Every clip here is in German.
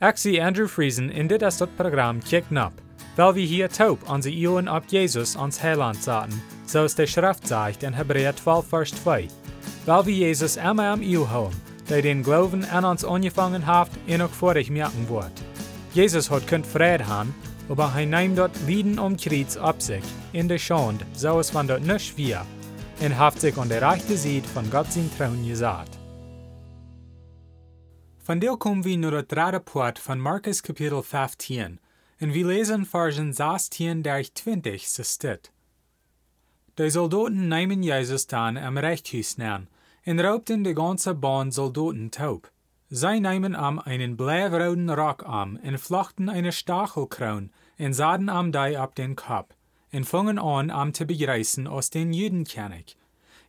Zie Andrew Friesen in dit is dat programma Kick Nap, weil wir hier taub onze Ioen op Jesus ons Heiland zaten, zoals de Schrift zegt in Hebräer 12 vers 2. Weil wir Jesus immer am Iu houden, der den Glauben an uns angefangen hat en ook vorig merken wordt. Jesus hat kunt vrede haben, aber hij neemt dort Lieden um Kreuz ab sich, in der Schande, so es van dort nicht wir, und haft sich an der rechten Seite von Gott sein Trauen gesagt. Van deel kommen wir naar het dritte Part von Markus Kapitel 15, und wir lesen Versen 16 durch 20 so steht. Die Soldaten nehmen Jesus dann am Rechthuis neer und raubten die ganze Bahn Soldaten taub. Sie nehmen am einen bleiwroten Rock am und flochten eine Stachelkroon und saden am die ab den Kopf und fangen an am zu begreißen aus den Judenkönig.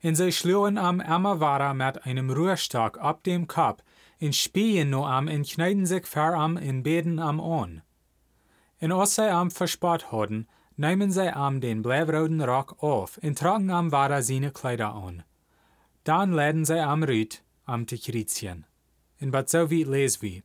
Und sie schlugen am Amavara mit einem Ruhestock ab dem Kopf und spien no am und kneiden sich ver am und beten am. Und als sie am verspart hadden, nehmen sie am den bleiwroten Rock auf und tragen am Vara seine Kleider an. Dann laden sie am Rüt am te Krizien. Und wat so wie les wie.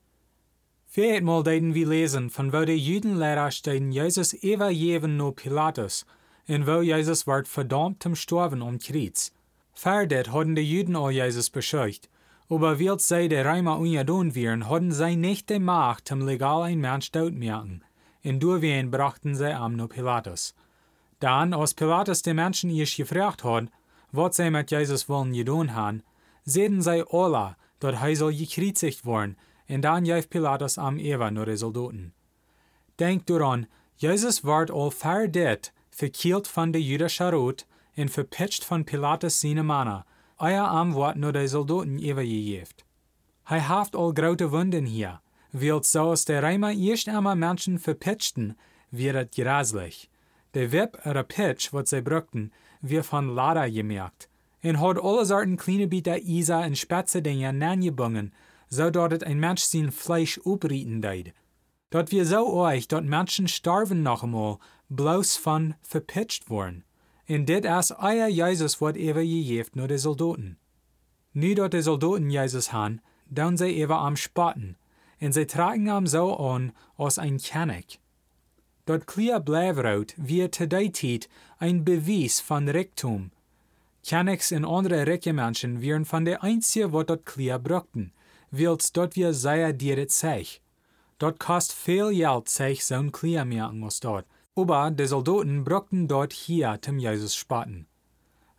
Viermal deiden wir lesen, von wo die Judenlehrer stehen Jesus evaluieren no Pilatus, und wo Jesus ward verdammt zum Sterben um Kreuz. Ferdet hadden die Juden all Jesus bescheucht, aber weil sie die Reimer ungedun wären, hadden sie nicht die Macht, zum legal ein Mensch tot merken, und durchwehen brachten sie am no Pilatus. Dann, als Pilatus die Menschen ihr gefragt hat, was sie mit Jesus wollen gedun haben, sehen sie alle, dort soll gekreuzigt worden, en dan juist Pilatus am Eva nur de Soldaten. Denk daran, Jesus ward al verdet, verkielt van de jüdische Rot en verpitcht van Pilatus seine Männer, euer am Wort nur de Soldaten gegeft. Hij haft al grote Wunden hier, wild zoals de Reimer eerst einmal Menschen verpitchten, wird graslich. De Web oder Pitch, wat sie brückten, wird von Lada gemerkt, en had alle soorten kleine bieten Isa en spitze dingen nangebungen, zodat het ein Mensch sein Fleisch oprieten deed. Dat wir so euch, dat Menschen starven noch einmal, bloß von verpitcht worden. En dit is euer Jesus wat ever gegeft nur de Soldaten. Nu dat de Soldaten Jesus han, dan sie ever am spotten, en sie tragen am so an, als ein Kennig. Dat clear blijfrout wie te die tijd ein bewijs van Rektum, Kennex en andere rijke mensen waren van de einzige wat dat klier brukten, wils dat wir sehr dieret zeig. Dort kost veel geld zeig zo'n klier merken als dort. Aber de Soldaten brukten dort hier zum Jesus spaten.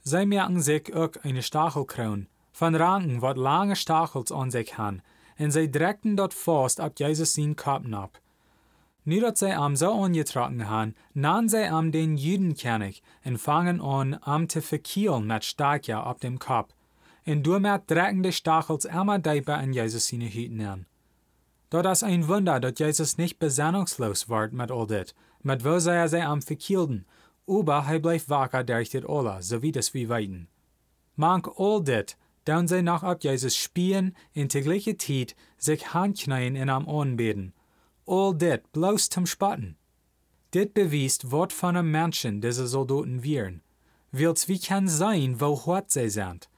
Sie merken sich auch eine Stachelkroon, von Ranken, wat lange Stachels an sich han, en sie dreckten dort fast ab Jesus sin Kappen ab. Nu dat zij am so angetrokken han, nahen zij am den Judenkönig en fangen an am te verkielen met Stakja op dem Kopf. En door met dreckende Stachels immer dieper an Jesus seine Hüten an. Dort ist ein Wunder, dass Jesus nicht besinnungslos ward mit all dit, sei er sie am verkielden, aber er bleibt wacker durch dit alle, so wie das wir weiten. Mank all dit, dann sie noch ab Jesus spielen, in der gleichen Zeit sich handknien in am Anbeten all dit bloß zum Spatten. Dit bewiest, wat von einem Menschen diese Soldaten wären. Wils wie kann sein, wo hart sie sind.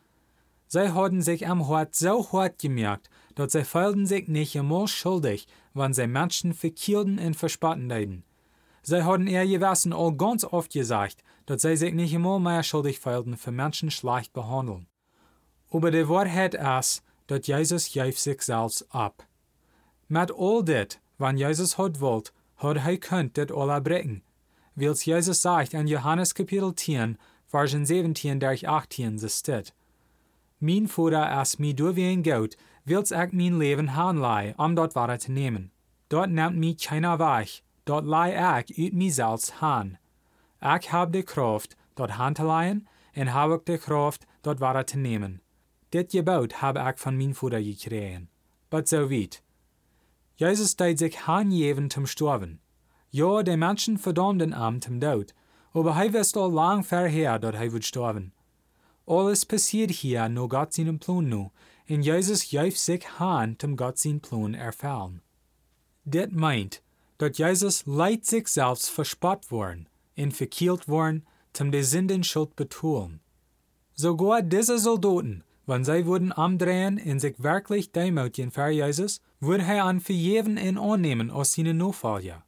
Sie haben sich am Hort so hart gemerkt, dass sie fühlten sich nicht einmal schuldig, wenn sie Menschen verkielten und verspatten deiden. Sie haben eher gewissen all ganz oft gesagt, dass sie sich nicht einmal mehr schuldig fühlten für Menschen schlecht behandeln. Aber die Wahrheit ist, dass Jesus sich selbst ab. Mit all dit Wann Jesus hat wollt, hat er könnt dit alle brechen. Wils Jesus sagt in Johannes Kapitel 10, Versen 17 durch 18, so steht. Mein Vater ist mir durch wie ein Gott, wils ich mein Leben hanlei, um dort wahr zu nehmen. Dort nimmt mich keiner weg, dort lei ut mir selbst han. Ich hab die Kraft, dort hanzuleihen, und hab auch die Kraft, dort wahr zu nehmen. Dit Gebot hab ich von mein Vater gekriegt. But so weit. Deed sich hangeven zum Sterben. Ja, die Menschen verdammten am zum Tod, aber hij wist al lang verher dat hij would sterben. Alles passiert hier nur Gott seinen Plan nu, en Jesus juift sich han zum Gott sein Plan erfallen. Dit meint, dat Jesus leid sich selbst verspott worden, en verkielt worden, zum de Sünden Schuld betulen. Sogar diese Soldaten, Wenn sie würden amdrehen und sich wirklich demütigen für Jesus, würde er an verjeven in annehmen aus seinen Nachfolger.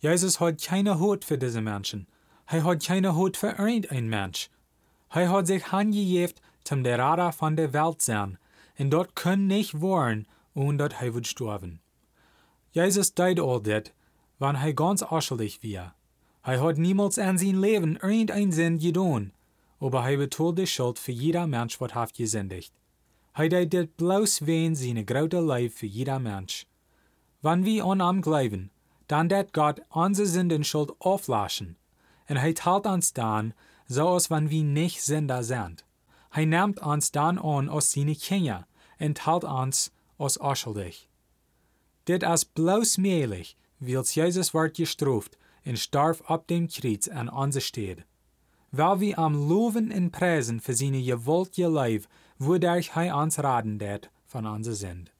Jesus hat keine Hut für diese Menschen. Er hat keine Hut für irgendein Mensch. Er hat sich angejeft zum der Radar von der Welt sein, und dort können nicht wollen, ohne dass er wird sterben. Jesus deed all dit, wann er ganz unschuldig war. Er hat niemals an sein Leben irgendein Sinn getan, aber er betont die Schuld für jeder Mensch, was hat gesündigt. Er deed dit bloß wegen seine große Leib für jeder Mensch. Wenn wir an ihm glauben, dann dat Gott unsere Sündenschuld auflaschen, und er teilt uns dann, so als wenn wir nicht Sünder sind. Er nimmt uns dann an als seine Kinder und teilt uns als unschuldig. Dit bloß möglich, weil Jesus wird gestraft und starb ab dem Kreuz an unserer Stelle. Weil wir am Loven und Preisen für seine gewaltige Leib, wodurch er uns raten det von unserer Sünd.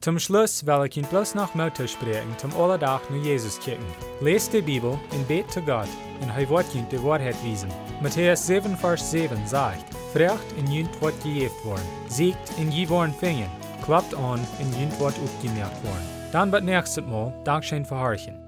Zum Schluss will ich Ihnen bloß noch Mutter sprechen, zum Allerdach nur Jesus kicken. Lest die Bibel und bet zu Gott, und er wird Ihnen die Wahrheit wiesen. Matthäus 7, Vers 7 sagt, Frecht in Jünt wird gejeft worden, siegt in je worden fingen, klappt an in Jünt wird aufgemerkt worden. Dann wird nächstes Mal Dankeschön für Horchen.